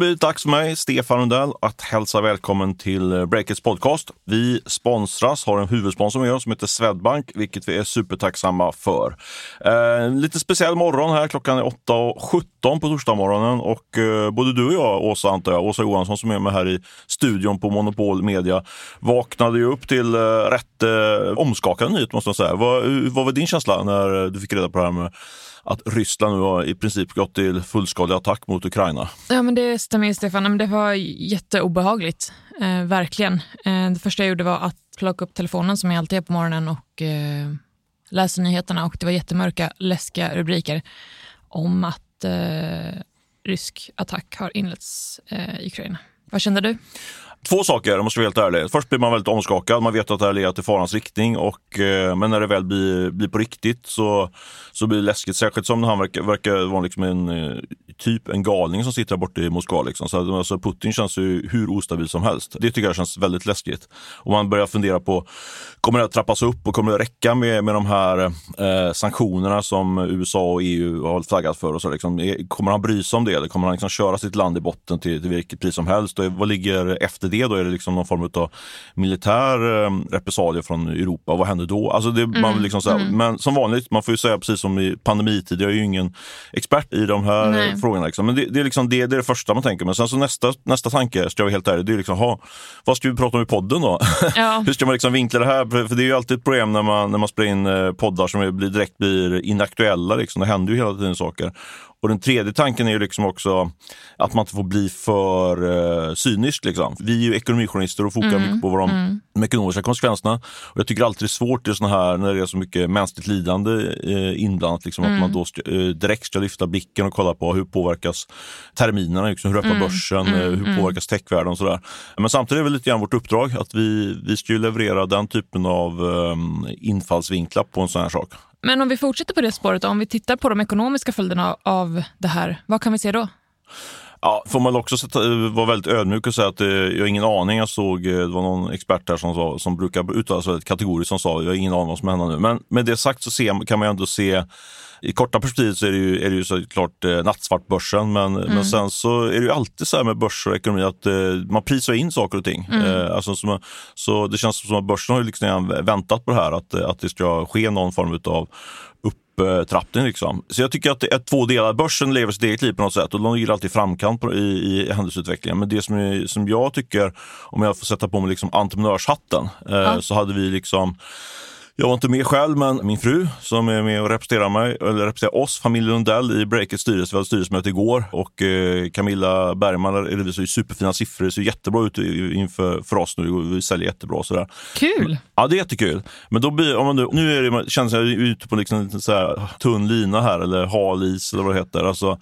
blivit dags för mig, Stefan Rundell, att hälsa välkommen till eh, Breakits podcast. Vi sponsras, har en huvudsponsor med oss som heter Swedbank, vilket vi är supertacksamma för. Eh, lite speciell morgon här, klockan är 8.17 på torsdagsmorgonen och eh, både du och jag, Åsa antar jag, Åsa Johansson som är med här i studion på Monopol Media, vaknade ju upp till eh, rätt eh, omskakande nyhet måste jag säga. Vad, eh, vad var din känsla när du fick reda på det här med att Ryssland nu har i princip gått till fullskalig attack mot Ukraina. Ja, men det stämmer Stefan. Men det var jätteobehagligt, eh, verkligen. Eh, det första jag gjorde var att plocka upp telefonen som jag alltid gör på morgonen och eh, läsa nyheterna och det var jättemörka, läskiga rubriker om att eh, rysk attack har inletts eh, i Ukraina. Vad kände du? Två saker, jag måste vara helt ärlig. Först blir man väldigt omskakad. Man vet att det här leder till farans riktning. Och, eh, men när det väl blir, blir på riktigt så, så blir det läskigt. Särskilt som han verkar, verkar vara liksom en eh, typ en galning som sitter där borta i Moskva. Liksom. Så, alltså, Putin känns ju hur ostabil som helst. Det tycker jag känns väldigt läskigt. Och man börjar fundera på, kommer det att trappas upp och kommer det att räcka med, med de här eh, sanktionerna som USA och EU har flaggat för? Och så, liksom. Kommer han bry sig om det eller kommer han liksom köra sitt land i botten till, till vilket pris som helst? Och vad ligger efter det då? Är det liksom någon form av militär eh, repressalie från Europa? Vad händer då? Alltså det, mm, man liksom så mm. Men som vanligt, man får ju säga precis som i pandemitid, jag är ju ingen expert i de här Nej. frågorna. Liksom. Men det, det, är liksom det, det är det första man tänker. Men sen så nästa, nästa tanke, ska jag vara helt ärlig, det är liksom, ha, vad ska vi prata om i podden då? Ja. Hur ska man liksom vinkla det här? För, för, det är ju alltid ett problem när man, när man spelar in eh, poddar som direkt blir inaktuella. Liksom. Det händer ju hela tiden saker. Och den tredje tanken är ju liksom också att man inte får bli för uh, cynisk. Liksom. Vi är ju ekonomijournalister och fokar mm, mycket på vad de, mm. de ekonomiska konsekvenserna. Och jag tycker alltid det är svårt i såna här, när det är så mycket mänskligt lidande uh, inblandat, liksom, mm. att man då uh, direkt ska lyfta blicken och kolla på hur påverkas terminerna, liksom, hur öppnar mm. börsen, uh, hur mm. påverkas techvärlden och sådär. Men samtidigt är det lite grann vårt uppdrag att vi, vi ska leverera den typen av um, infallsvinklar på en sån här sak. Men om vi fortsätter på det spåret, om vi tittar på de ekonomiska följderna av det här, vad kan vi se då? Ja, får man också vara väldigt ödmjuk och säga att eh, jag har ingen aning. Jag såg, eh, det var någon expert här som, sa, som brukar uttala sig väldigt kategoriskt som sa, jag har ingen aning vad som händer nu. Men med det sagt så ser, kan man ändå se i korta perspektivet så är det ju, är det ju såklart eh, nattsvart börsen, men, mm. men sen så är det ju alltid så här med börs och ekonomi att eh, man prisar in saker och ting. Mm. Eh, alltså, så, så det känns som att börsen har ju liksom väntat på det här, att, att det ska ske någon form av upptrappning. Liksom. Så jag tycker att det är två delar. Börsen lever sitt eget liv på något sätt och de ligger alltid framkant i, i händelseutvecklingen. Men det som, är, som jag tycker, om jag får sätta på mig liksom entreprenörshatten, eh, ja. så hade vi liksom jag var inte med själv, men min fru som är med och representerar mig, eller representerar oss, familjen Lundell i Breakits styrelse. Vi hade styrelsemöte igår och eh, Camilla Bergman redovisar superfina siffror. Det ser jättebra ut inför för oss nu. Vi säljer jättebra. Sådär. Kul! Ja, det är jättekul. Men då blir, om man nu, nu är det, känns jag ute på liksom så här, tunn lina här, eller hal is eller vad det heter. Alltså,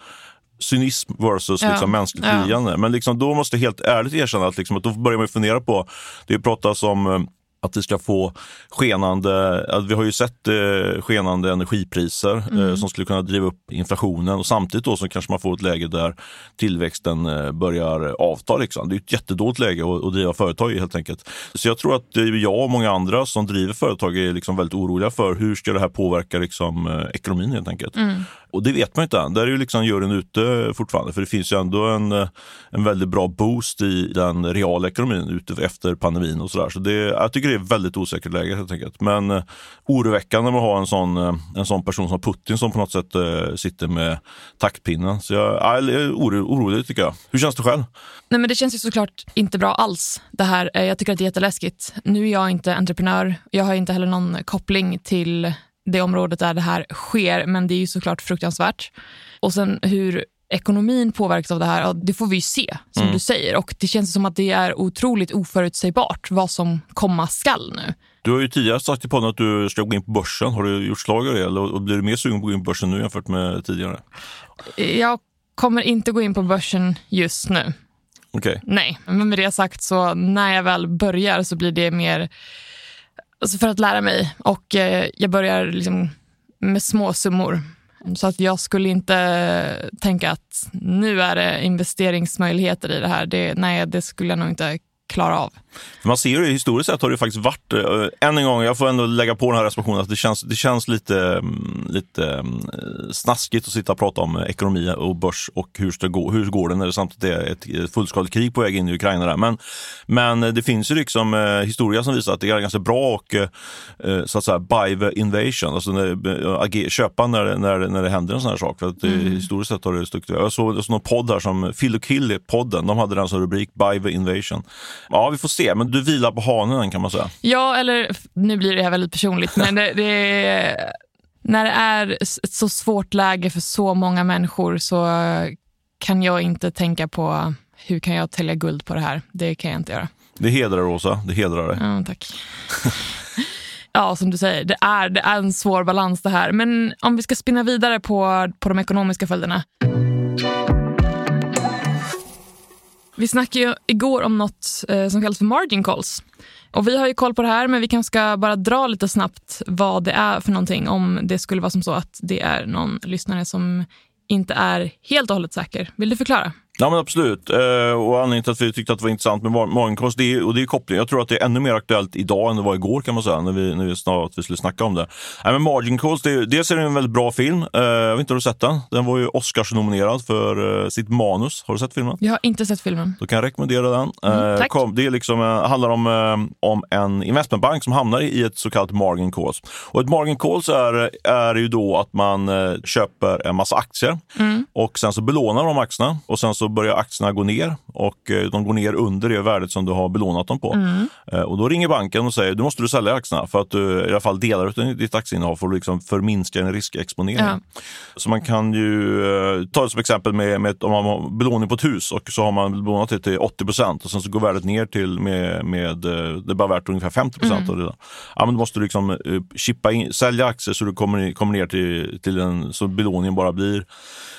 cynism versus ja. liksom, mänskligt ja. lidande. Men liksom, då måste jag helt ärligt erkänna att, liksom, att då börjar man fundera på, det pratas om eh, att vi ska få skenande, vi har ju sett eh, skenande energipriser eh, mm. eh, som skulle kunna driva upp inflationen och samtidigt då så kanske man får ett läge där tillväxten eh, börjar avta. Liksom. Det är ett jättedåligt läge att, att driva företag i helt enkelt. Så jag tror att jag och många andra som driver företag är liksom väldigt oroliga för hur ska det här påverka liksom, ekonomin helt enkelt. Mm. Och det vet man inte än. Där är ju liksom juryn ute fortfarande. För det finns ju ändå en, eh, en väldigt bra boost i den reala ekonomin ute efter pandemin och sådär. Så det, jag tycker det är ett väldigt osäkert läge helt enkelt. Men eh, oroväckande med att ha en sån, eh, en sån person som Putin som på något sätt eh, sitter med taktpinnen. Så jag, jag är oro, orolig tycker jag. Hur känns det själv? Nej, men det känns ju såklart inte bra alls. Det här. Eh, jag tycker att det är jätteläskigt. Nu är jag inte entreprenör. Jag har inte heller någon koppling till det området där det här sker, men det är ju såklart fruktansvärt. Och sen hur ekonomin påverkas av det här, det får vi ju se, som mm. du säger. Och Det känns som att det är otroligt oförutsägbart vad som komma skall nu. Du har ju tidigare sagt i podden att du ska gå in på börsen. Har du gjort slag av det eller blir du mer sugen på att gå in på börsen nu jämfört med tidigare? Jag kommer inte gå in på börsen just nu. Okay. Nej, men med det sagt så när jag väl börjar så blir det mer Alltså för att lära mig. Och eh, jag börjar liksom med små summor. Så att jag skulle inte tänka att nu är det investeringsmöjligheter i det här. Det, nej, det skulle jag nog inte klara av. Man ser ju historiskt sett har det faktiskt varit, äh, än en gång, jag får ändå lägga på den här reservationen, att det känns, det känns lite, mm, lite um, snaskigt att sitta och prata om ekonomi och börs och hur, går, hur går det när det samtidigt är ett fullskaligt krig på väg in i Ukraina. Där. Men, men det finns ju liksom uh, historia som visar att det är ganska bra och uh, så att säga buy the invasion, alltså när, köpa när, när, när det händer en sån här sak. För att, mm. Historiskt sett har det stuckit Jag såg, jag såg någon podd här som Phil och Kill-podden, de hade den som rubrik Buy the invasion. Ja, vi får se men du vilar på hanen kan man säga. Ja, eller nu blir det här väldigt personligt, men det, det, när det är ett så svårt läge för så många människor så kan jag inte tänka på hur kan jag tälja guld på det här. Det kan jag inte göra. Det hedrar Rosa, det hedrar dig. Ja, tack. ja, som du säger, det är, det är en svår balans det här. Men om vi ska spinna vidare på, på de ekonomiska följderna. Vi snackade ju igår om något eh, som kallas för margin calls. Och vi har ju koll på det här, men vi kanske ska bara dra lite snabbt vad det är för någonting om det skulle vara som så att det är någon lyssnare som inte är helt och hållet säker. Vill du förklara? Ja men absolut. Eh, och anledningen till att vi tyckte att det var intressant med morgonkost, det är, och det är koppling. Jag tror att det är ännu mer aktuellt idag än det var igår kan man säga, när vi, när vi att vi skulle snacka om det. Nej, men Margin Calls, det dels är det en väldigt bra film. Eh, jag vet inte om du sett den? Den var ju Oscars-nominerad för eh, sitt manus. Har du sett filmen? Jag har inte sett filmen. Då kan jag rekommendera den. Mm, tack. Det är liksom, handlar om, om en investmentbank som hamnar i ett så kallat Margin Calls. Och ett Margin Calls är, är ju då att man köper en massa aktier mm. och sen så belånar de aktierna och sen så börjar aktierna gå ner och eh, de går ner under det värdet som du har belånat dem på. Mm. Eh, och då ringer banken och säger du måste du sälja aktierna för att du i alla fall delar av ditt aktieinnehav får du liksom förminska en riskexponering. Ja. Så man kan ju eh, ta det som exempel med, med om man har belåning på ett hus och så har man belånat det till 80 procent och sen så går värdet ner till med, med det är bara värt ungefär 50 procent mm. Ja, men då måste du liksom chippa in, sälja aktier så du kommer, kommer ner till, till en, så belåningen bara blir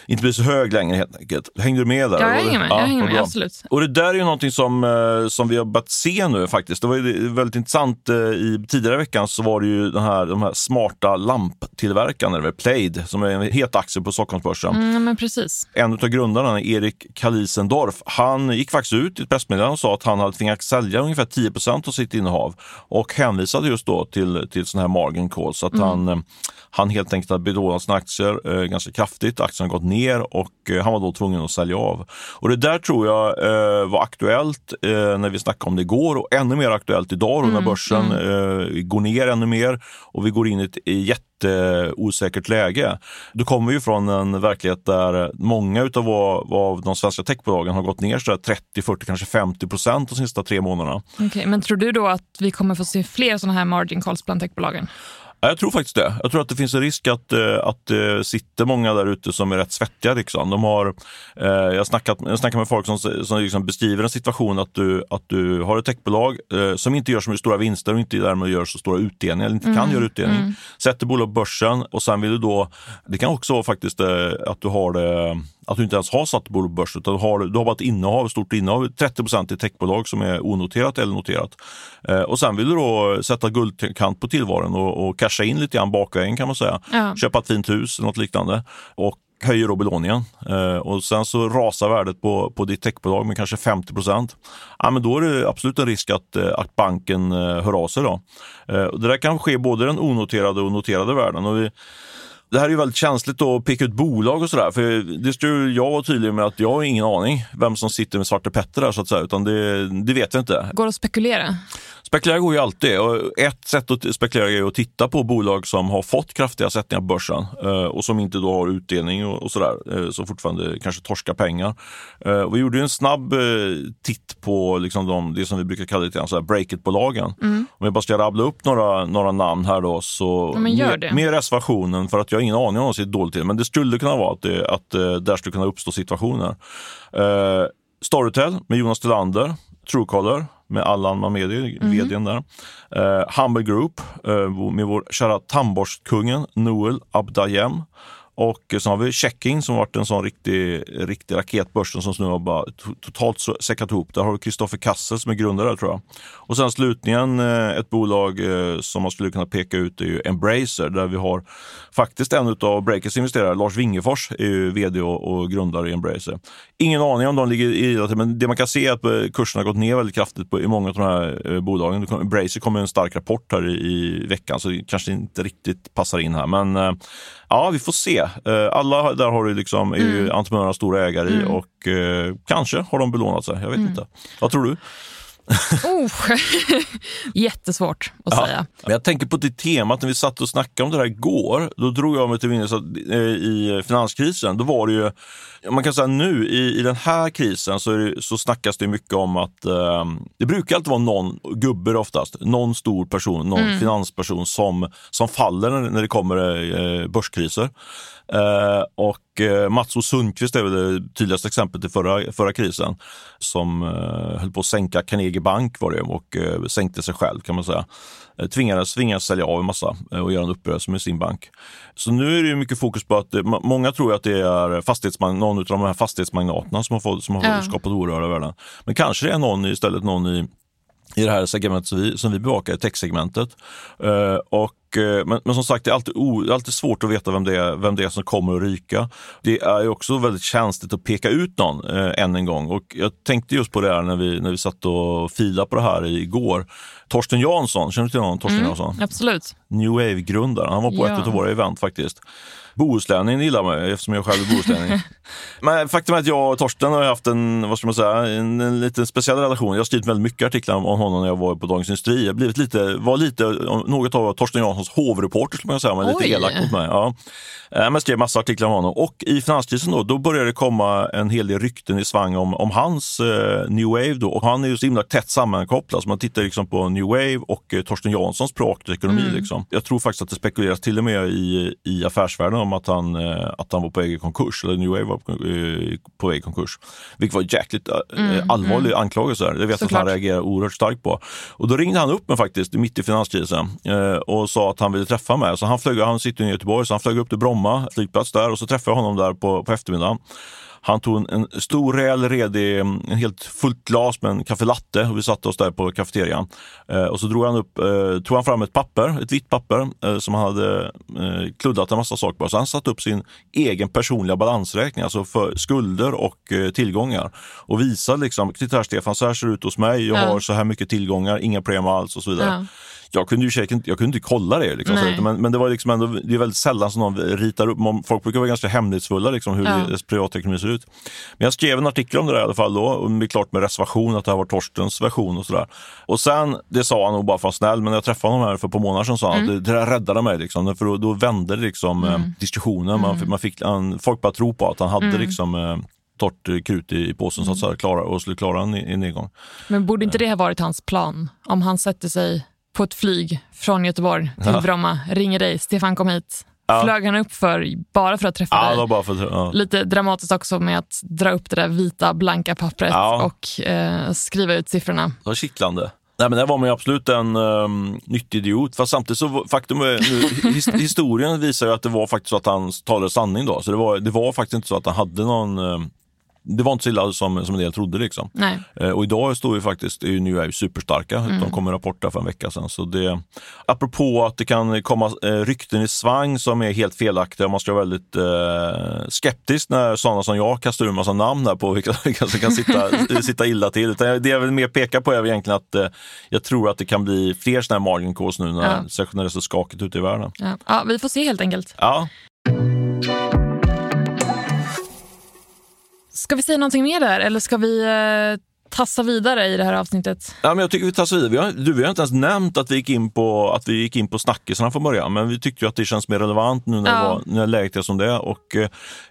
inte blir så hög längre helt enkelt. Hängde du med där? Ja, jag hänger med. Ja, jag hänger med absolut. Och det där är ju någonting som, eh, som vi har börjat se nu faktiskt. Det var ju väldigt intressant. Eh, I tidigare veckan så var det ju den här, de här smarta lamptillverkarna, Plaid, som är en het aktie på Stockholmsbörsen. Mm, men precis. En av grundarna, Erik Kalisendorf, han gick faktiskt ut i ett pressmeddelande och sa att han hade tvingats sälja ungefär 10% av sitt innehav och hänvisade just då till, till sådana här margin calls. Att mm. han, eh, han helt enkelt hade belånat sina aktier ganska kraftigt. Aktien har gått ner och han var då tvungen att sälja av. Och det där tror jag eh, var aktuellt eh, när vi snackade om det igår och ännu mer aktuellt idag mm, när börsen mm. Eh, går ner ännu mer och vi går in i ett jätteosäkert läge. Då kommer vi från en verklighet där många utav av de svenska techbolagen har gått ner så 30, 40, kanske 50 procent de sista tre månaderna. Okay, men tror du då att vi kommer få se fler sådana här margin calls bland techbolagen? Jag tror faktiskt det. Jag tror att det finns en risk att, eh, att det eh, sitter många där ute som är rätt svettiga. Liksom. De har, eh, jag snackat, jag med folk som, som liksom beskriver en situation att du, att du har ett techbolag eh, som inte gör så stora vinster och inte därmed gör så stora utdelningar, eller inte mm. kan göra utdelning. Mm. Sätter bolag på börsen och sen vill du då, det kan också vara faktiskt eh, att du har det att du inte ens har satt bolag på börsen utan du har, du har bara ett innehav, ett stort innehav, 30 procent i techbolag som är onoterat eller noterat. Eh, och sen vill du då sätta guldkant på tillvaron och, och casha in lite grann bakvägen kan man säga. Ja. Köpa ett fint hus eller något liknande. Och höjer då belåningen eh, och sen så rasar värdet på, på ditt techbolag med kanske 50 procent. Ja, men då är det absolut en risk att, eh, att banken eh, hör av sig. Då. Eh, det där kan ske både den onoterade och noterade värden. Och vi, det här är ju väldigt känsligt att peka ut bolag och sådär. För det skulle jag vara tydlig med att jag har ingen aning vem som sitter med Svarte Petter där så att säga. Utan det, det vet jag inte. Går det att spekulera? Spekulera går ju alltid. Och ett sätt att spekulera är att titta på bolag som har fått kraftiga sättningar på börsen eh, och som inte då har utdelning och, sådär. Eh, som fortfarande kanske torskar pengar. Eh, vi gjorde en snabb titt på liksom de, det som vi brukar kalla lite break-it-bolagen. Mm. Om jag bara ska rabbla upp några, några namn här då. Så ja, med, med reservationen för att jag har ingen aning om vad det dåligt till. Men det skulle kunna vara att, det, att där skulle kunna uppstå situationer. Storytel med Jonas Tillander, Truecaller med Allan Mamedi, mm. vdn där. Uh, Humble Group uh, med vår kära tandborstkungen Noel Abdayem och sen har vi Checking som varit en sån riktig, riktig raketbörsen som nu har bara totalt säckat ihop. Där har vi Kristoffer Kassel som är grundare tror jag. Och sen slutligen eh, ett bolag eh, som man skulle kunna peka ut är ju Embracer där vi har faktiskt en av Breakers investerare, Lars Wingefors, är ju vd och, grundare i Embracer. Ingen aning om de ligger i men det man kan se är att eh, kurserna kursen har gått ner väldigt kraftigt på, i många av de här bolagen. Embracer kommer en stark rapport här i, i veckan så det kanske inte riktigt passar in här. Men ja, vi får se. Alla där har du liksom, är ju mm. entreprenörerna stora ägare i mm. och eh, kanske har de belånat sig. Jag vet mm. inte. Vad tror du? Oh, jättesvårt att ja. säga. Jag tänker på det temat när vi satt och snackade om det här igår. Då drog jag mig till minnes att eh, i finanskrisen, då var det ju, man kan säga nu i, i den här krisen så, det, så snackas det mycket om att eh, det brukar alltid vara någon gubbe oftast, någon stor person, någon mm. finansperson som, som faller när, när det kommer eh, börskriser. Eh, och eh, Mats O Sundqvist är väl det tydligaste exemplet i förra, förra krisen som eh, höll på att sänka Carnegie Bank var det, och eh, sänkte sig själv kan man säga. Eh, tvingades, tvingades sälja av en massa och göra en uppgörelse med sin bank. Så nu är det mycket fokus på att många tror att det är fastighetsmagn, någon av de här fastighetsmagnaterna som har, fått, som har ja. skapat orörda värden. Men kanske det är någon istället någon i i det här segmentet som vi, som vi bevakar, techsegmentet. Uh, och men, men, som sagt, det är alltid, o, alltid svårt att veta vem det, är, vem det är som kommer att ryka. Det är också väldigt känsligt att peka ut någon eh, än en gång. Och jag tänkte just på det här när vi, när vi satt och filade på det här igår. Torsten Jansson, känner du till honom? Torsten mm, Jansson? Absolut. New Wave-grundaren. Han var på ja. ett av våra event faktiskt. Bohuslänning gillar mig eftersom jag själv är bohuslänning. Men faktum är att jag och Torsten har haft en, vad ska man säga, en, en lite speciell relation. Jag har skrivit väldigt mycket artiklar om honom när jag var på Dagens Industri. Jag blivit lite, var lite något av Torsten Janssons hovreporter skulle man säga, men lite elak mot mig. Ja. Eh, men skrev massa artiklar om honom och i finanskrisen då, då började det komma en hel del rykten i svang om, om hans eh, New Wave då. Och han är ju så himla tätt sammankopplad så man tittar liksom på New Wave och eh, Torsten Janssons privatekonomi. Mm. Liksom. Jag tror faktiskt att det spekuleras till och med i, i affärsvärlden om att han, eh, att han var på väg i konkurs, eller New Wave var på, eh, på väg i konkurs. Vilket var jäkligt eh, mm, allvarlig mm. anklagelse. Det vet jag att han reagerar oerhört starkt på. Och då ringde han upp mig faktiskt mitt i finanskrisen och sa att han ville träffa mig. Så han, flög, han sitter i Göteborg, så han flög upp till Bromma flygplats där och så träffade jag honom där på, på eftermiddagen. Han tog en, en stor, rejäl, redig, en helt fullt glas med en kaffe latte och vi satte oss där på kafeterian. Eh, och så drog han, upp, eh, tog han fram ett papper, ett vitt papper eh, som han hade eh, kluddat en massa saker på. Så han satte upp sin egen personliga balansräkning, alltså för skulder och eh, tillgångar. Och visade liksom, titta här Stefan, så här ser det ut hos mig, jag har så här mycket tillgångar, inga problem alls och så vidare. Ja jag kunde ju jag kunde inte kolla det. Liksom, men, men det var liksom ändå, det är väldigt sällan som någon ritar upp, folk brukar vara ganska hemlighetsfulla liksom, hur ja. privatekonomi ser ut. Men jag skrev en artikel om det där i alla fall då, och det är klart med reservation att det här var Torstens version och sådär. Och sen, det sa han nog bara för att snäll, men när jag träffade honom här för ett par månader sedan sa han mm. att det, det där räddade mig. Liksom, för då, då vände liksom, mm. eh, diskussionen. Man, mm. man fick, han, folk började tro på att han hade mm. liksom, eh, torrt krut i, i påsen så att säga, klara, och skulle klara en, en nedgång. Men borde inte det ha varit hans plan? Om han sätter sig på ett flyg från Göteborg till ja. Bromma, ringer dig, Stefan kom hit. Ja. Flög han upp för, bara för att träffa ja, dig? Bara för, ja. Lite dramatiskt också med att dra upp det där vita blanka pappret och eh, skriva ut siffrorna. Det var kittlande. Nej, men där var man ju absolut en um, nyttig idiot. Fast samtidigt så faktum är nu, his, historien visar ju att det var faktiskt så att han talade sanning då. Så det var, det var faktiskt inte så att han hade någon um, det var inte så illa som, som en del trodde. Liksom. Eh, och idag står vi faktiskt, är New Wave superstarka. Mm. De kom en rapport där för en vecka sedan. Så det, apropå att det kan komma eh, rykten i svang som är helt felaktiga. Man ska vara väldigt eh, skeptisk när sådana som jag kastar ur en massa namn här på vilka, vilka som kan sitta, sitta illa till. Utan det jag vill mer peka på är egentligen att eh, jag tror att det kan bli fler sådana här margin calls nu, när, ja. särskilt när det är så skakigt ute i världen. Ja. ja, vi får se helt enkelt. Ja. Ska vi säga någonting mer där eller ska vi eh, tassa vidare i det här avsnittet? Ja, men jag tycker vi tassar vidare. Vi har, du, vi har inte ens nämnt att vi gick in på, att vi gick in på snackisarna från början, men vi tyckte att det känns mer relevant nu när, ja. var, när läget är som det är. Och, eh,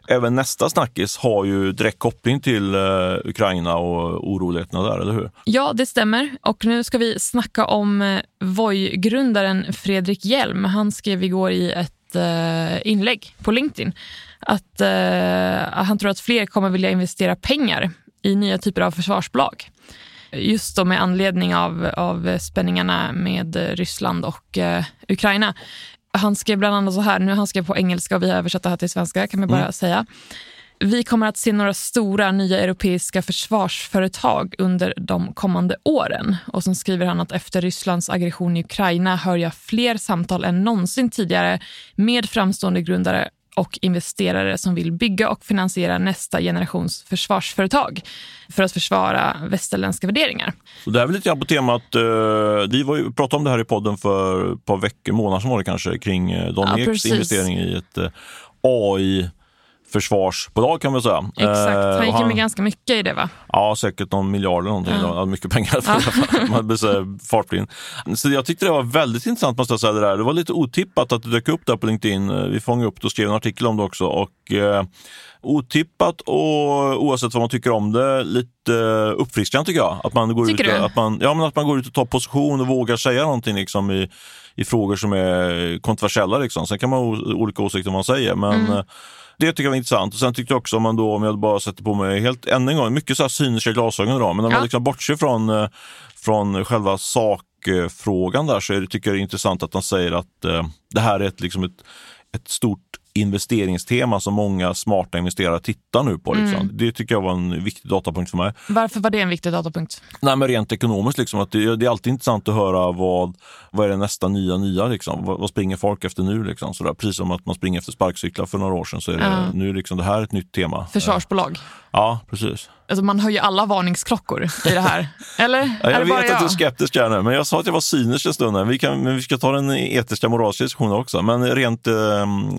även nästa snackis har ju direkt koppling till eh, Ukraina och oroligheterna där, eller hur? Ja, det stämmer. Och nu ska vi snacka om eh, Voi-grundaren Fredrik Hjelm. Han skrev igår i ett eh, inlägg på LinkedIn att eh, han tror att fler kommer vilja investera pengar i nya typer av försvarsbolag. Just då med anledning av, av spänningarna med Ryssland och eh, Ukraina. Han skrev bland annat så här, nu han skrev på engelska och vi har översatt det här till svenska kan man bara mm. säga. Vi kommer att se några stora nya europeiska försvarsföretag under de kommande åren. Och sen skriver han att efter Rysslands aggression i Ukraina hör jag fler samtal än någonsin tidigare med framstående grundare och investerare som vill bygga och finansiera nästa generations försvarsföretag för att försvara västerländska värderingar. Så det är väl lite grann på temat, eh, vi var ju, pratade om det här i podden för ett par veckor, månader som var det kanske, kring eh, Dan ja, Eks investering i ett eh, AI försvarsbolag kan man säga. Exakt, han gick han, med ganska mycket i det va? Ja, säkert någon miljard eller någonting. Ja. Mycket pengar. Ja. man blir så jag tyckte det var väldigt intressant måste jag säga. Det, där. det var lite otippat att det dök upp där på LinkedIn. Vi fångade upp det och skrev en artikel om det också. Och, eh, otippat och oavsett vad man tycker om det, lite uppfriskande tycker jag. Att man går, tycker ut, att man, ja, men att man går ut och tar position och vågar säga någonting liksom, i, i frågor som är kontroversiella. Liksom. Sen kan man ha olika åsikter om vad man säger. Men, mm det tycker jag var intressant. Och sen tyckte jag också, om, man då, om jag bara sätter på mig helt än en gång, mycket så här cyniska glasögon idag, men om ja. man liksom bortser från, eh, från själva sakfrågan där så det, tycker jag det är intressant att han säger att eh, det här är ett, liksom ett, ett stort investeringstema som många smarta investerare tittar nu på. Liksom. Mm. Det tycker jag var en viktig datapunkt för mig. Varför var det en viktig datapunkt? Nej, men rent ekonomiskt, liksom, att det, det, är alltid intressant att höra vad, vad är det nästa nya nya? Liksom? Vad, vad springer folk efter nu? Liksom? Så där, precis som att man springer efter sparkcyklar för några år sedan så är det, mm. nu är liksom det här ett nytt tema. Försvarsbolag. Ja, precis. Alltså man hör ju alla varningsklockor i det här. Eller? Ja, jag vet att du är skeptisk här nu, men jag sa att jag var cynisk en stund. Här. Vi, kan, men vi ska ta den etiska moraliska diskussionen också. Men rent, eh,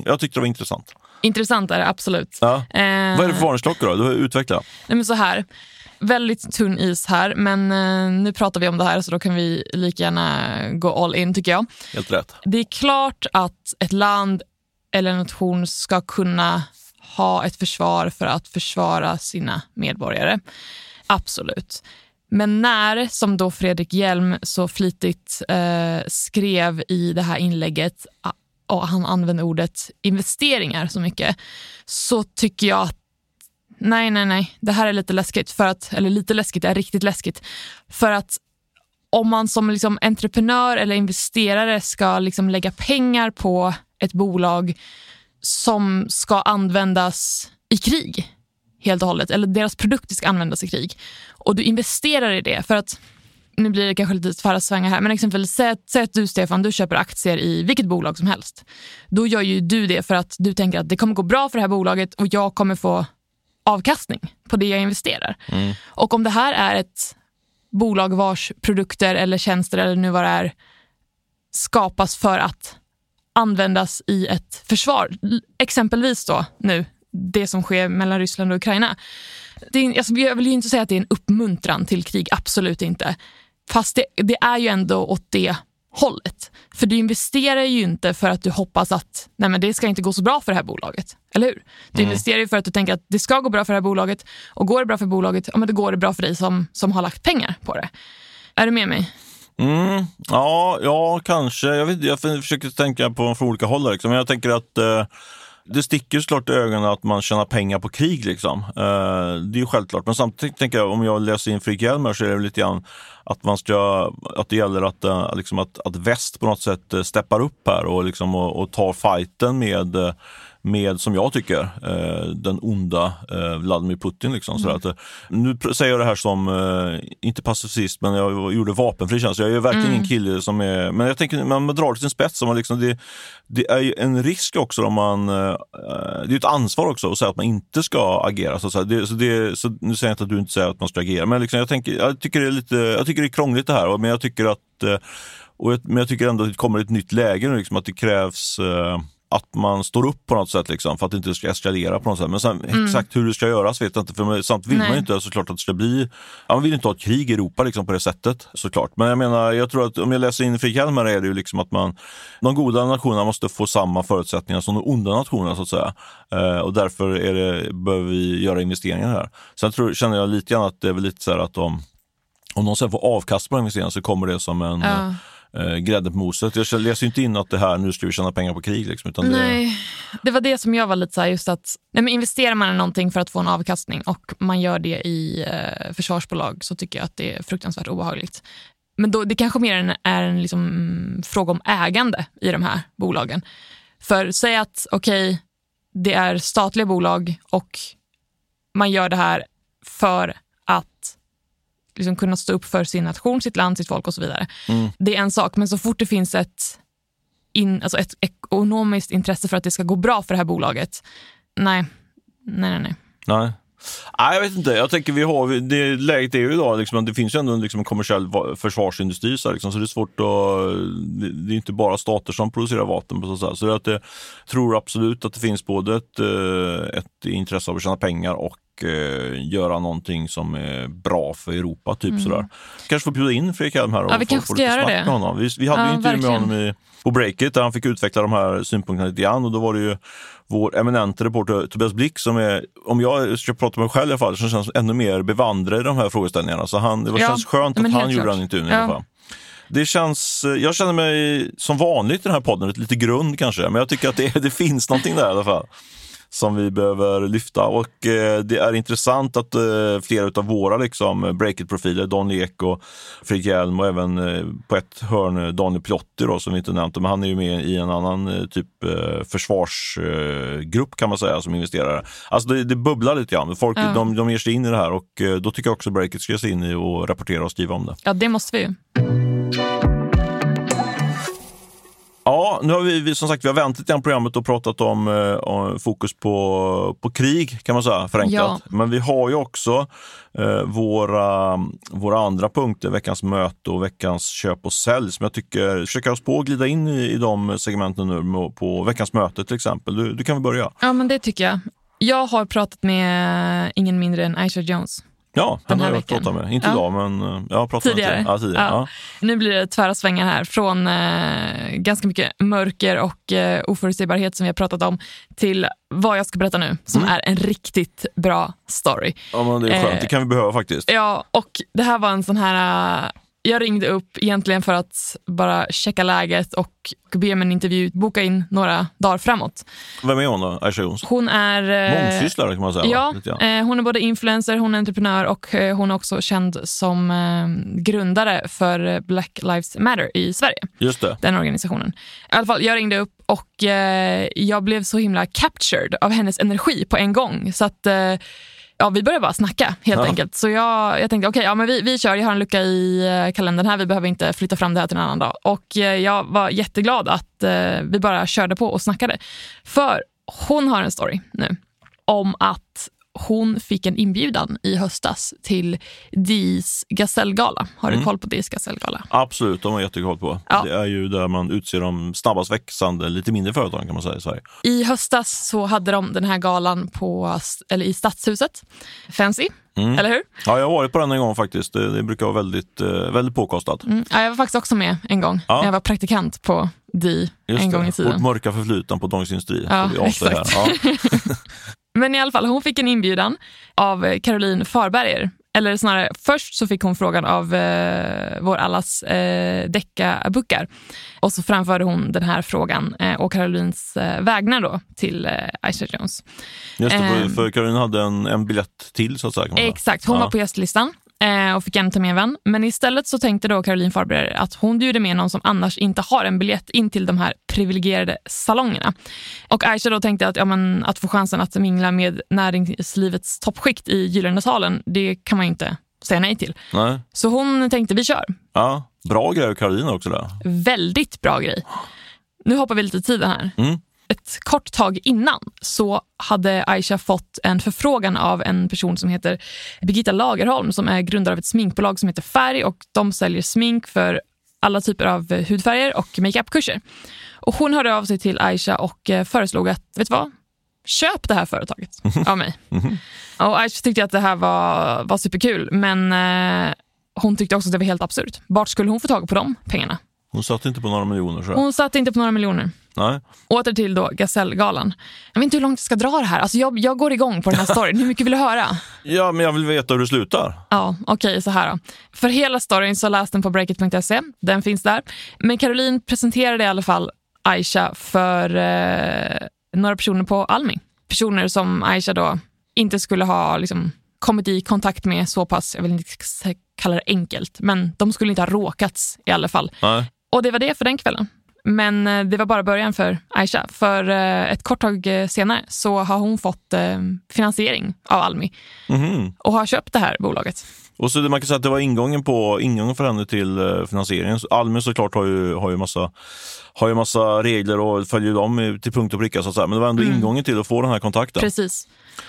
jag tyckte det var intressant. Intressant är det absolut. Ja. Eh, Vad är det för varningsklockor då? Du utveckla. Nej, men så här. Väldigt tunn is här, men eh, nu pratar vi om det här så då kan vi lika gärna gå all in tycker jag. Helt rätt. Det är klart att ett land eller en nation ska kunna ha ett försvar för att försvara sina medborgare. Absolut. Men när, som då Fredrik Hjelm så flitigt eh, skrev i det här inlägget, och han använde ordet investeringar så mycket, så tycker jag att nej, nej, nej, det här är lite läskigt. För att, eller lite läskigt, det är riktigt läskigt. För att om man som liksom entreprenör eller investerare ska liksom lägga pengar på ett bolag som ska användas i krig helt och hållet, eller deras produkter ska användas i krig. Och du investerar i det för att, nu blir det kanske lite tvära här, men exempelvis säg, säg att du Stefan, du köper aktier i vilket bolag som helst. Då gör ju du det för att du tänker att det kommer gå bra för det här bolaget och jag kommer få avkastning på det jag investerar. Mm. Och om det här är ett bolag vars produkter eller tjänster eller nu vad det är skapas för att användas i ett försvar. Exempelvis då nu, det som sker mellan Ryssland och Ukraina. Det är, alltså, jag vill ju inte säga att det är en uppmuntran till krig, absolut inte. Fast det, det är ju ändå åt det hållet. För du investerar ju inte för att du hoppas att nej men det ska inte gå så bra för det här bolaget. Eller hur? Du mm. investerar ju för att du tänker att det ska gå bra för det här bolaget och går det bra för bolaget, ja men då går det bra för dig som, som har lagt pengar på det. Är du med mig? Mm, ja, ja, kanske. Jag, vet, jag försöker tänka på från olika håll. Liksom. Jag tänker att eh, det sticker såklart i ögonen att man tjänar pengar på krig. Liksom. Eh, det är ju självklart. Men samtidigt tänker jag, om jag läser in Fredrik Hjelmer så är det lite grann att, man ska, att det gäller att, eh, liksom att, att väst på något sätt eh, steppar upp här och, liksom, och, och tar fighten med eh, med, som jag tycker, eh, den onda eh, Vladimir Putin. Liksom, mm. att, eh, nu säger jag det här som, eh, inte pacifist, men jag gjorde vapenfri tjänst. Jag är verkligen mm. kille som är... Men jag tänker, man, drar till sin spets. Man liksom, det, det är ju en risk också om man... Eh, det är ett ansvar också att säga att man inte ska agera. Så, så, det, så, det, så nu säger jag inte att du inte säger att man ska agera, men liksom, jag, tänker, jag, tycker det är lite, jag tycker det är krångligt det här. Men jag tycker att eh, och jag, men jag tycker ändå att det kommer ett nytt läge nu, liksom, att det krävs eh, att man står upp på något sätt liksom, för att det inte ska eskalera på något sätt. Men sen, mm. exakt hur det ska göras vet jag inte. För samt vill Nej. man inte såklart att det ska bli, ja, man vill inte ha ett krig i Europa liksom, på det sättet såklart. Men jag menar, jag tror att om jag läser in Fredrik Hjelmer är det ju liksom att man, de goda nationerna måste få samma förutsättningar som de onda nationerna så att säga. Eh, och därför är det, behöver vi göra investeringar här. Sen tror, känner jag lite grann att det är väl lite så här att de, om de sen får avkast på investeringarna så kommer det som en ja eh, grädde på moset. Jag läser inte in att det här, nu ska vi tjäna pengar på krig. Liksom, utan nej, det... det var det som jag var lite så här, just att nej, men investerar man i någonting för att få en avkastning och man gör det i eh, försvarsbolag så tycker jag att det är fruktansvärt obehagligt. Men då, det kanske mer en, är en liksom, fråga om ägande i de här bolagen. För säg att okej, okay, det är statliga bolag och man gör det här för att liksom kunna stå upp för sin nation, sitt land, sitt folk och så vidare. Mm. Det är en sak, men så fort det finns ett, in, alltså ett ekonomiskt intresse för att det ska gå bra för det här bolaget, nej, nej, nej. nej. nej. Nej, jag vet inte. Jag tänker vi har, det läget är ju idag, liksom, det finns ju ändå liksom en kommersiell försvarsindustri så, liksom, så det är svårt att, det är inte bara stater som producerar vapen. På så, så att jag tror absolut att det finns både ett, eh, ett intresse av att tjäna pengar och eh, göra någonting som är bra för Europa. typ mm. sådär. Kanske får bjuda in Fredrik Elm här och ja, vi få, ska göra det. med honom. Vi, vi hade ja, ju intervju med honom i, på Breakit där han fick utveckla de här synpunkterna lite grann och då var det ju vår eminente reporter Tobias Blick som är, om jag ska prata med mig själv i alla fall, som känns ännu mer bevandrad i de här frågeställningarna. Så han, det var, ja, känns skönt att han gjorde den intervjun ja. i alla fall. Det känns, jag känner mig som vanligt i den här podden, lite grund kanske, men jag tycker att det, det finns någonting där i alla fall som vi behöver lyfta. Och eh, det är intressant att eh, flera av våra liksom, Breakit-profiler, Don Ek och Fredrik Hjelm och även eh, på ett hörn Daniel Piotti då, som vi inte nämnt, men han är ju med i en annan typ försvarsgrupp kan man säga som investerare. Alltså det, det bubblar lite grann. Folk ja. de, de ger sig in i det här och då tycker jag också Breakit ska ge sig in i och rapportera och skriva om det. Ja, det måste vi ju. Ja, nu har vi, som sagt vi har vänt lite grann programmet och pratat om, eh, om, fokus på, på krig kan man säga förenklat. Ja. Men vi har ju också eh, våra, våra andra punkter, veckans möte och veckans köp och sälj som jag tycker försöker oss på att glida in i, i de segmenten nu på veckans möte till exempel. Du, du kan väl börja? Ja, men det tycker jag. Jag har pratat med ingen mindre än Aisha Jones. Ja, han har jag pratat med. Inte ja. idag, men eh, jag har pratat tidigare. med ja, tidigare. Ja. Nu blir det tvära svängar här från eh, ganska mycket mörker och eh, oförutsägbarhet som vi har pratat om till vad jag ska berätta nu, som mm. är en riktigt bra story. Ja, men det är skönt. Eh, det kan vi behöva faktiskt. Ja, och det här var en sån här eh, jag ringde upp egentligen för att bara checka läget och be om en intervju, boka in några dagar framåt. Vem är hon då, Aisha Jonsson? Hon är... Eh, Mångsysslare kan man säga. Ja, eh, hon är både influencer, hon är entreprenör och eh, hon är också känd som eh, grundare för Black Lives Matter i Sverige. Just det. Den organisationen. I alla fall, jag ringde upp och eh, jag blev så himla captured av hennes energi på en gång. Så att eh, ja, vi började bara snacka helt ja. enkelt. Så jag, jag tänkte okej, okay, ja, vi, vi kör. Jag har en lucka i eh, kalendern här. Vi behöver inte flytta fram det här till en annan dag. Och eh, jag var jätteglad att eh, vi bara körde på och snackade. För hon har en story nu om att hon fick en inbjudan i höstas till DIs gasellgala. Har du mm. koll på DIs gasellgala? Absolut, de har jättekoll på. Ja. Det är ju där man utser de snabbast växande, lite mindre företagen kan man säga i Sverige. I höstas så hade de den här galan på, eller i Stadshuset. Fancy. Mm. Eller hur? Ja, jag har varit på den en gång faktiskt. Det, det brukar vara väldigt, eh, väldigt påkostat. Mm. Ja, jag var faktiskt också med en gång. Ja. Jag var praktikant på DI Just en gång i tiden. Vårt mörka förflutan på Dagens Industri. Ja, exakt. Ja. Men i alla fall, hon fick en inbjudan av Caroline Farberger. Eller snarare, först så fick hon frågan av eh, vår allas eh, Decca-buckar. Och så framförde hon den här frågan eh, och Carolines eh, vägnar då till eh, Aisha Jones. Just det, för, ehm. för Caroline hade en, en biljett till så att säga. Exakt, hon ja. var på gästlistan eh, och fick gärna ta med en vän. Men istället så tänkte då Caroline Farber att hon bjuder med någon som annars inte har en biljett in till de här privilegierade salongerna. Och Aisha då tänkte att, ja, men, att få chansen att mingla med näringslivets toppskikt i Gyllene salen, det kan man ju inte säga nej till. Nej. Så hon tänkte vi kör. Ja, Bra grej av Caroline också. Där. Väldigt bra grej. Nu hoppar vi lite tiden här. Mm ett kort tag innan så hade Aisha fått en förfrågan av en person som heter Birgitta Lagerholm som är grundare av ett sminkbolag som heter Färg och de säljer smink för alla typer av hudfärger och makeupkurser. Och hon hörde av sig till Aisha och eh, föreslog att, vet du vad? Köp det här företaget av mig. Och Aisha tyckte att det här var, var superkul men eh, hon tyckte också att det var helt absurt. Vart skulle hon få tag på de pengarna? Hon satt inte på några miljoner. Så. Hon satt inte på några miljoner. Nej. Åter till då Gasellgalan. Jag vet inte hur långt jag ska dra det här. Alltså jag, jag går igång på den här storyn. hur mycket vill du höra? Ja, men jag vill veta hur det slutar. Ja, okej, okay, så här då. För hela storyn så läs den på breakit.se. Den finns där. Men Caroline presenterade i alla fall Aisha för eh, några personer på Almi. Personer som Aisha då inte skulle ha liksom, kommit i kontakt med så pass, jag vill inte kalla det enkelt, men de skulle inte ha råkats i alla fall. Nej. Och det var det för den kvällen. Men eh, det var bara början för Aisha. För eh, ett kort tag eh, senare så har hon fått finansiering av Almi mm. och har köpt det här bolaget. Och så man kan säga att det var ingången, på, ingången för henne till finansieringen. Almi såklart har ju, har ju massa har ju massa regler och följer dem till punkt och pricka. Så att säga. Men det var ändå mm. ingången till att få den här kontakten. Precis.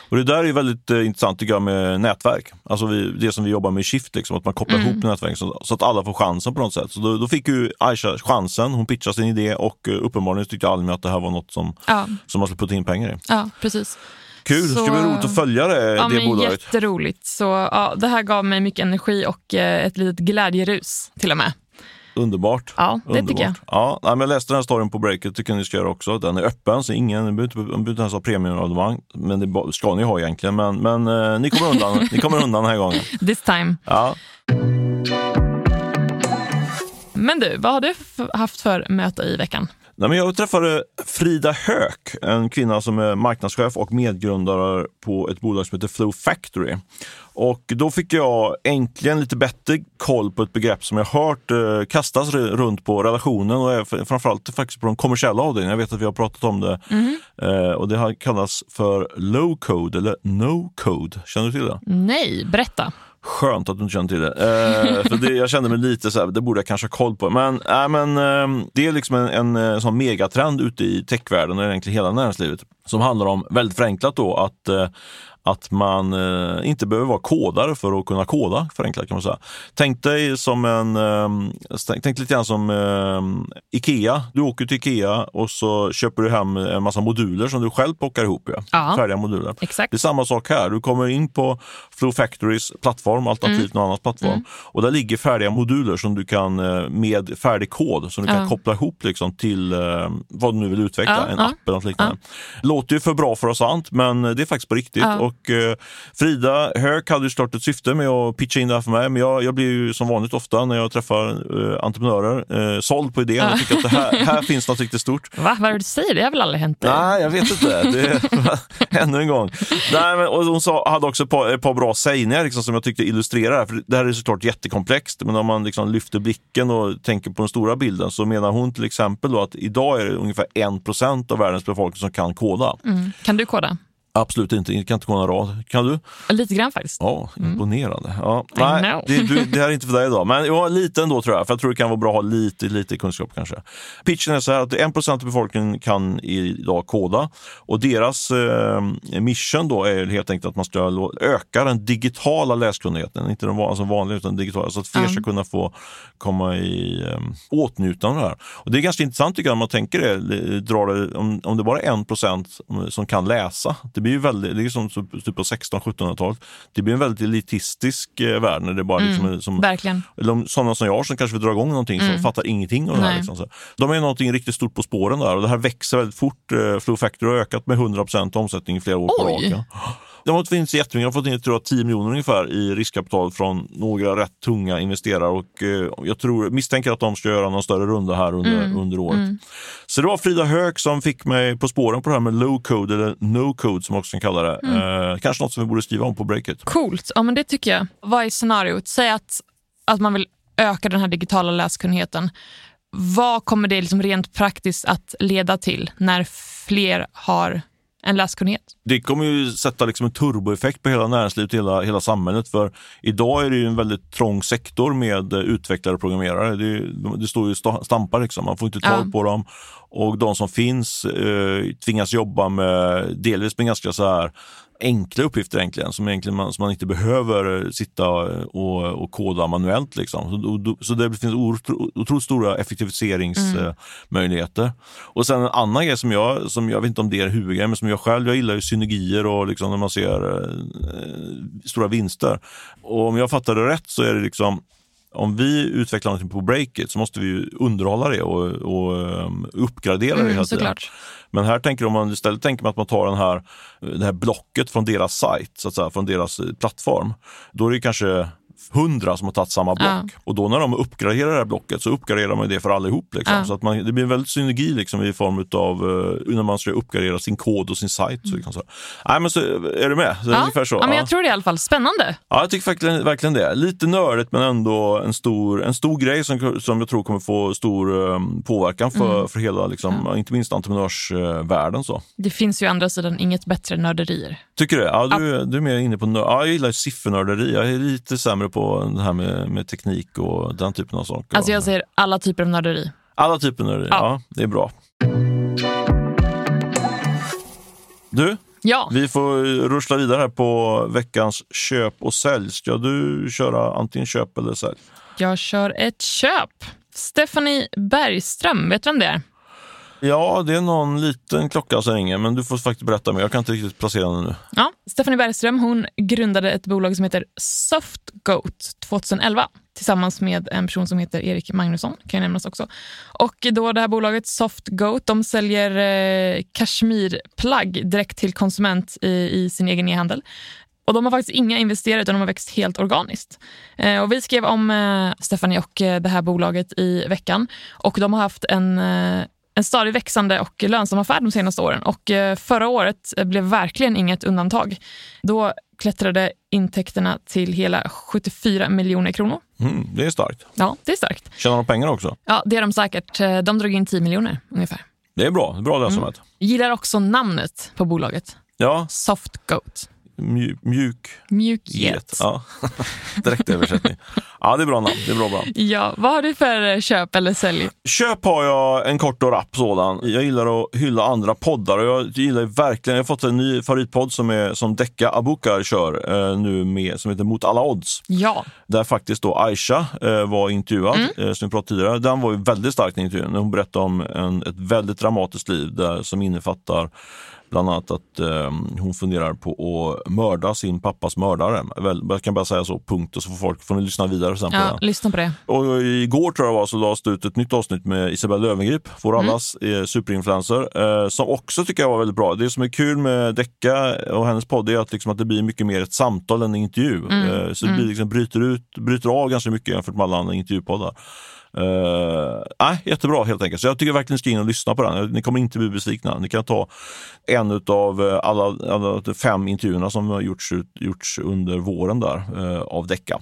Och Det där är väldigt eh, intressant tycker jag med nätverk. Alltså vi, det som vi jobbar med i Shift, liksom, att man kopplar mm. ihop nätverk så, så, att alla får chansen på något sätt. Så då, då, fick ju Aisha chansen, hon pitchade sin idé och uh, uppenbarligen tyckte Almi att det här var något som, ja. som man skulle putta in pengar i. Ja, precis. Kul, så, det ska bli roligt att följa det, ja, det men bolaget. Jätteroligt. Så, ja, det här gav mig mycket energi och eh, ett litet glädjerus till och med. Underbart. Ja, det Underbart. tycker jag. Ja, men jag läste den här storyn på Breakit, det kan ni ska göra också. Den är öppen, så ingen inte, behöver inte ens ha premiumabonnemang. Men det ska ni ha egentligen. Men, men eh, ni, kommer undan, ni kommer undan den här gången. This time. Ja. Men du, vad har du haft för möte i veckan? Nej, men jag träffade Frida Höök, en kvinna som är marknadschef och medgrundare på ett bolag som heter Flow Factory. Och då fick jag äntligen lite bättre koll på ett begrepp som jag hört eh, kastas runt på relationen och framförallt faktiskt på de kommersiella avdelningarna. Jag vet att vi har pratat om det mm. eh, och det har kallats för low code eller no code. Känner du till det? Nej, berätta. Skönt att du inte känner till det. Eh, för det, Jag kände mig lite så här, det borde jag kanske ha koll på. Men, äh, men eh, det är liksom en, en, en sån megatrend ute i techvärlden och egentligen hela näringslivet som handlar om, väldigt förenklat då, att eh, att man eh, inte behöver vara kodare för att kunna koda, förenklat kan man säga. Tänk dig som en, eh, tänk lite grann som Ikea. Du åker till Ikea och så köper du hem en massa moduler som du själv plockar ihop. Ja. ja Färdiga moduler. Exakt. Det är samma sak här. Du kommer in på Flow Factories plattform, alternativt mm. någon annans plattform. Mm. Och där ligger färdiga moduler som du kan med färdig kod som du kan koppla ihop liksom till vad du nu vill utveckla, ja. en app eller något liknande. Låter ju för bra för att vara sant, men det är faktiskt på riktigt. Och eh, Frida Höök hade ju såklart ett syfte med att pitcha in det här för mig, men jag, jag blir ju som vanligt ofta när jag träffar eh, entreprenörer eh, såld på idén. Jag tycker att det här, här finns något riktigt stort. Va? Vad är det du säger? Det har väl aldrig hänt? Nej, jag vet inte. Det, ännu en gång. Nej, men, och hon sa, hade också ett par, ett par bra sägningar liksom, som jag tyckte illustrerar det här. För det här är såklart jättekomplext, men om man liksom lyfter blicken och tänker på den stora bilden så menar hon till exempel att idag är det ungefär 1% av världens befolkning som kan koda. Mm. Kan du koda? Absolut inte, jag kan inte gå en rad. Kan du? Lite grann faktiskt. Ja, imponerande. Mm. Ja. Nej, det, du, det här är inte för dig idag, men ja, lite ändå tror jag. För jag tror det kan vara bra att ha lite, lite kunskap kanske. Pitchen är så här att 1% av befolkningen kan idag koda och deras eh, mission då är helt enkelt att man ska öka den digitala läskunnigheten, inte den alltså vanliga utan digitala, så att fler mm. ska kunna få komma i eh, åtnjutande av det här. Och det är ganska intressant tycker jag, om man tänker det, drar det om, om det bara är 1 som kan läsa, det blir ju väldigt, det är som typ på 16-1700-talet. Det blir en väldigt elitistisk eh, värld när det bara liksom mm, som, verkligen. Eller sådana som jag som kanske vill dra igång någonting mm. som fattar ingenting av det här. Liksom, så. De är någonting riktigt stort på spåren där och det här växer väldigt fort. Eh, Flow Factory har ökat med 100% omsättning i flera år på raken. De har inte jättemycket, de har fått in tror jag, 10 miljoner ungefär i riskkapital från några rätt tunga investerare och eh, jag tror, misstänker att de ska göra någon större runda här under, mm. under året. Mm. Så det var Frida Höök som fick mig på spåren på det här med low code eller no code som man också kan kalla det. Mm. Eh, kanske något som vi borde skriva om på breaket. Coolt, ja men det tycker jag. Vad är scenariot? Säg att, att man vill öka den här digitala läskunnigheten. Vad kommer det liksom rent praktiskt att leda till när fler har en läskunnighet. Det kommer ju sätta liksom en turboeffekt på hela näringslivet, hela, hela samhället. För idag är det ju en väldigt trång sektor med utvecklare och programmerare. Det, det står ju stampar, liksom. man får inte tag ja. på dem. Och de som finns eh, tvingas jobba med delvis med ganska så här enkla uppgifter egentligen, som, egentligen man, som man inte behöver sitta och, och koda manuellt. Liksom. Så, så det finns otroligt stora effektiviseringsmöjligheter. Mm. Och sen en annan grej som jag, som jag vet inte om det är huvudgrejen, men som jag själv, jag gillar ju synergier och liksom när man ser eh, stora vinster. Och om jag fattar det rätt så är det liksom om vi utvecklar något på Breakit så måste vi underhålla det och, och um, uppgradera mm, det hela tiden. Men här tänker om man istället tänker man att man tar den här, det här blocket från deras sajt, så att säga, från deras eh, plattform. Då är det kanske hundra som har tagit samma block. Och då när de uppgraderar det här blocket så uppgraderar man det för allihop. Liksom. Ja. Så att man, det blir en väldigt synergi liksom, i form av uh, när man ska uppgradera sin kod och sin sajt. Så, liksom, så. Nej, men så, är du med? Så, Ja, Ungefär så. ja, men Ja. jag tror det i alla fall. Spännande. Ja, jag tycker verkligen, verkligen det. Lite nördigt men ändå en stor, en stor grej som, som jag tror kommer få stor um, påverkan för, Mm. för hela, liksom, inte minst entreprenörsvärlden. Så. Det finns ju å andra sidan inget bättre nörderier. Tycker du? Ja, du, du är mer inne på nör- ja, Jag gillar siffernörderi. Jag är lite sämre på det här med, med teknik och den typen av saker. Alltså jag säger alla typer av nörderi. Alla typer av nörderi, ja. Ja. det är bra. Du, Ja, vi får ruschla vidare här på veckans köp och sälj. Ska du köra antingen köp eller sälj? jag kör ett köp. Stephanie Bergström, vet du vem det är? Ja, det är någon liten klocka som ringer, men du får faktiskt berätta mer. Jag kan inte riktigt placera den nu. Ja, Stephanie Bergström hon grundade ett bolag som heter Softgoat 2011 tillsammans med en person som heter Erik Magnusson, kan ju nämnas också. Och då det här bolaget Softgoat, de säljer eh, kashmirplagg direkt till konsument i, i sin egen e-handel. Och de har faktiskt inga investerare utan de har växt helt organiskt. Eh, och vi skrev om eh, Stephanie och eh, det här bolaget i veckan och de har haft en eh, en stadigt växande och lönsam affär de senaste åren. Och eh, förra året eh, blev verkligen inget undantag. Då klättrade intäkterna till hela 74 miljoner kronor. Mm, det är starkt. Ja, det är starkt. Tjänar de pengar också? Ja, det är de säkert. Eh, De drog in 10 miljoner ungefär. Det är bra. Bra lönsamhet. Gillar också namnet på bolaget. Ja, Soft Goat. Mjuk, mjuk Mjuk get. get. Ja. Direkt översättning. Ja, det är bra namn. Det är bra namn. Ja, vad har du för eh, köp eller sälj? Köp har jag en kort och rapp sådan. Jag gillar att hylla andra poddar och jag gillar verkligen, jag har fått en ny favoritpodd som, är, som Decca Abukar kör eh, nu med, som heter Mot alla odds. Ja, Där faktiskt då Aisha eh, var intervjuad, Mm. eh, som vi pratade tidigare. Den var ju väldigt stark intervjun. Hon berättade om en, ett väldigt dramatiskt liv där, som innefattar bland annat att eh, hon funderar på att mörda sin pappas mördare. Jag kan bara säga så, punkt. Och så får folk får ni lyssna vidare sen på ja den. lyssna på det. Och igår tror jag var så lades det ut ett nytt avsnitt med Isabella Löwengrip, vår Mm. allas eh, superinfluencer, eh, som också tycker jag var väldigt bra. Det som är kul med Decca och hennes podd är att, liksom, att det blir mycket mer ett samtal än en intervju. Mm. Eh, så det blir, liksom, bryter, ut, bryter av ganska mycket jämfört med alla andra intervjupoddar. Uh, nej, jättebra helt enkelt. Så jag tycker verkligen ni ska in och lyssna på den. Ni kommer inte bli besvikna. Ni kan ta en av alla, alla fem intervjuerna som har gjorts, gjorts under våren där eh, av Decca.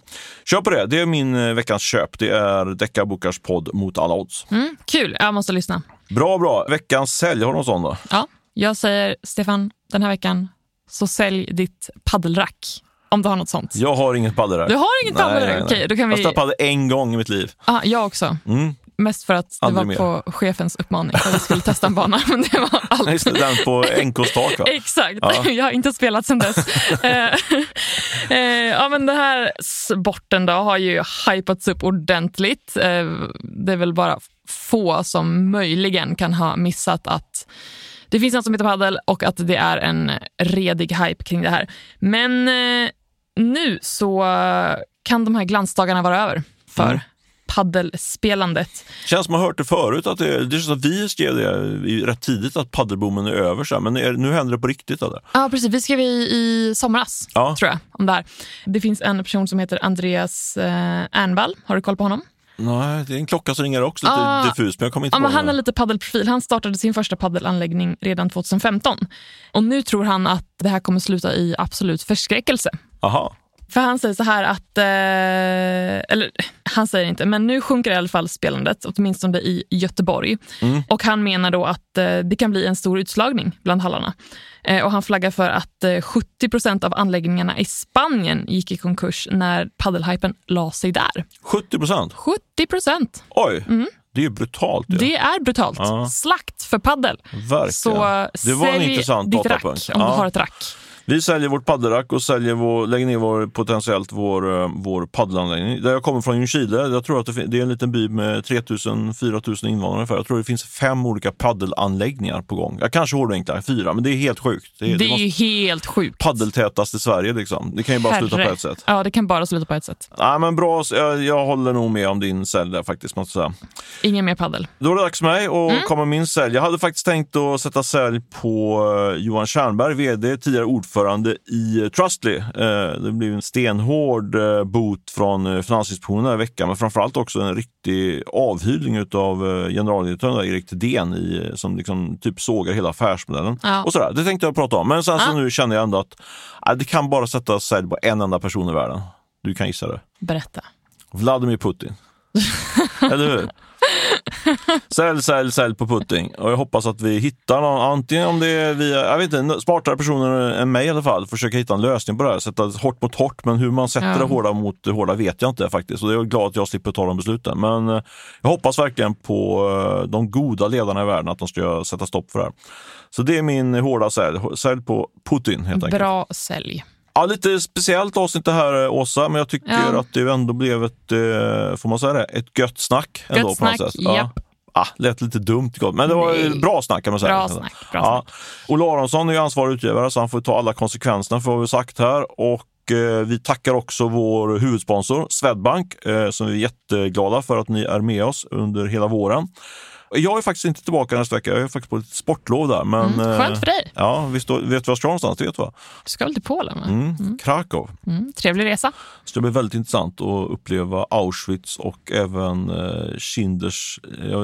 Kör på det. Det är min eh, veckans köp. Det är Decca Bokars podd Mot alla odds. Mm, kul, jag måste lyssna. Bra, bra. Veckans sälj, har du någon sån då? Ja, jag säger Stefan, den här veckan så sälj ditt paddelrack. Om du har något sånt. Jag har inget paddelrack. Du har inget paddelrack? Okej, då kan Jag har vi... padel en gång i mitt liv. Ah, jag också. Mm. Mest för att det Aldrig var mer. på chefens uppmaning att vi skulle testa en bana. Men det var allt. Just det, den på NKs tak va? Exakt, Ja. jag har inte spelat sedan dess. Eh, eh, ja, men den här sporten då har ju hypats upp ordentligt. Eh, det är väl bara få som möjligen kan ha missat att det finns något som heter padel och att det är en redig hype kring det här. Men nu så kan de här glansdagarna vara över för Mm. paddelspelandet. Känns som man har hört det förut. Att det, det är så att vi skrev det rätt tidigt att paddelboomen är över. Så men är, nu händer det på riktigt. Eller? Ja, precis. Vi skrev i, i somras, Ja. tror jag, om det här. Det finns en person som heter Andreas eh, Ernvall. Har du koll på honom? Nej, det är en klocka som ringer också lite Ah. diffus, men jag kommer inte Ja, men han har lite paddelprofil. Han startade sin första paddelanläggning redan 2015. Och nu tror han att det här kommer sluta i absolut förskräckelse. Aha. För han säger så här att, eh, eller han säger inte, men nu sjunker i alla fall spelandet, åtminstone i Göteborg. Mm. Och han menar då att eh, det kan bli en stor utslagning bland hallarna. Eh, och han flaggar för att eh, 70 procent av anläggningarna i Spanien gick i konkurs när paddelhypen la sig där. 70 procent? 70 procent! Oj, det är ju brutalt. ju. Det är brutalt. Ja. Slakt för paddel. Verkligen. Så det var en intressant datapunkt. om Ja. du har ett rack. Vi säljer vårt paddelrack och säljer vår, lägger ner vår, potentiellt vår, eh, vår paddelanläggning. Där jag kommer från Ljungskile, jag tror att det, det är en liten by med 3000-4000 invånare ungefär. Jag tror det finns fem olika paddelanläggningar på gång. Jag kanske enklare, fyra, men det är helt sjukt. Det är, Det det är ju helt sjukt. paddeltätast i Sverige liksom. Det kan ju bara sluta på Herre. ett sätt. Ja, det kan bara sluta på ett sätt. Nej, men bra, jag, jag håller nog med om din sälj där faktiskt. Måste säga. Ingen mer paddel. Då är det dags för mig att Mm. komma min sälj. Jag hade faktiskt tänkt att sätta sälj på eh, Johan Tjernberg, VD, tidigare ordförande ordförande i Trustly. Eh, det blev en stenhård eh, bot från eh, Finansinspektionen den här veckan, men framförallt också en riktig avhyvling av generaldirektören Erik Thedéen i, som liksom typ sågar hela affärsmodellen. Ja. Och sådär. Det tänkte jag prata om, men sen ja. så nu känner jag ändå att det kan bara sätta sälj på en enda person i världen. Du kan gissa det. Berätta. Vladimir Putin. Eller hur? sälj, sälj, sälj på Putin. Och jag hoppas att vi hittar någon, antingen om det är via, jag vet inte, smartare personer än mig i alla fall, försöka hitta en lösning på det här. Sätta hårt mot hårt, men hur man sätter ja. det hårda mot det hårda vet jag inte faktiskt. Och jag är glad att jag slipper ta de besluten. Men eh, jag hoppas verkligen på eh, de goda ledarna i världen, att de ska sätta stopp för det här. Så det är min hårda sälj. Sälj på Putin helt enkelt. Bra sälj. Ja, lite speciellt avsnitt det här eh, Åsa, men jag tycker ja. att det ändå blev ett, eh, får man säga det, ett gött snack. Ändå, gött snack, på något sätt. Ja. Ah, lät lite dumt, men det var Nej. bra snack kan man säga. Bra snack. Bra ja. snack. Olle Aronsson är ju ansvarig utgivare så han får ta alla konsekvenserna för vad vi sagt här. Och eh, vi tackar också vår huvudsponsor Swedbank som vi är jätteglada för att ni är med oss under hela våren. Jag är faktiskt inte tillbaka nästa vecka. Jag är faktiskt på ett sportlov där. Men, mm, skönt för dig. Eh, ja, vi står, vet du var jag ska någonstans? Det vet du va? Du ska väl till Polen? Mm, mm. Krakow. Mm, trevlig resa. Så det blir väldigt intressant att uppleva Auschwitz och även eh, Schinders...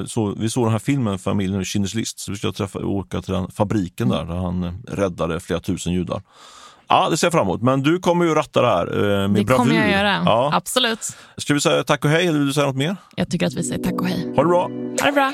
Så, vi såg den här filmen, familjen Schinders list, så vi ska träffa, åka till den fabriken där, där han eh, räddade flera tusen judar. Ja, det ser jag fram emot. Men du kommer ju ratta det här eh, med Det bravur. kommer jag göra, ja. absolut. Ska vi säga tack och hej eller vill du säga något mer? Jag tycker att vi säger tack och hej. Ha det bra. Ha det bra.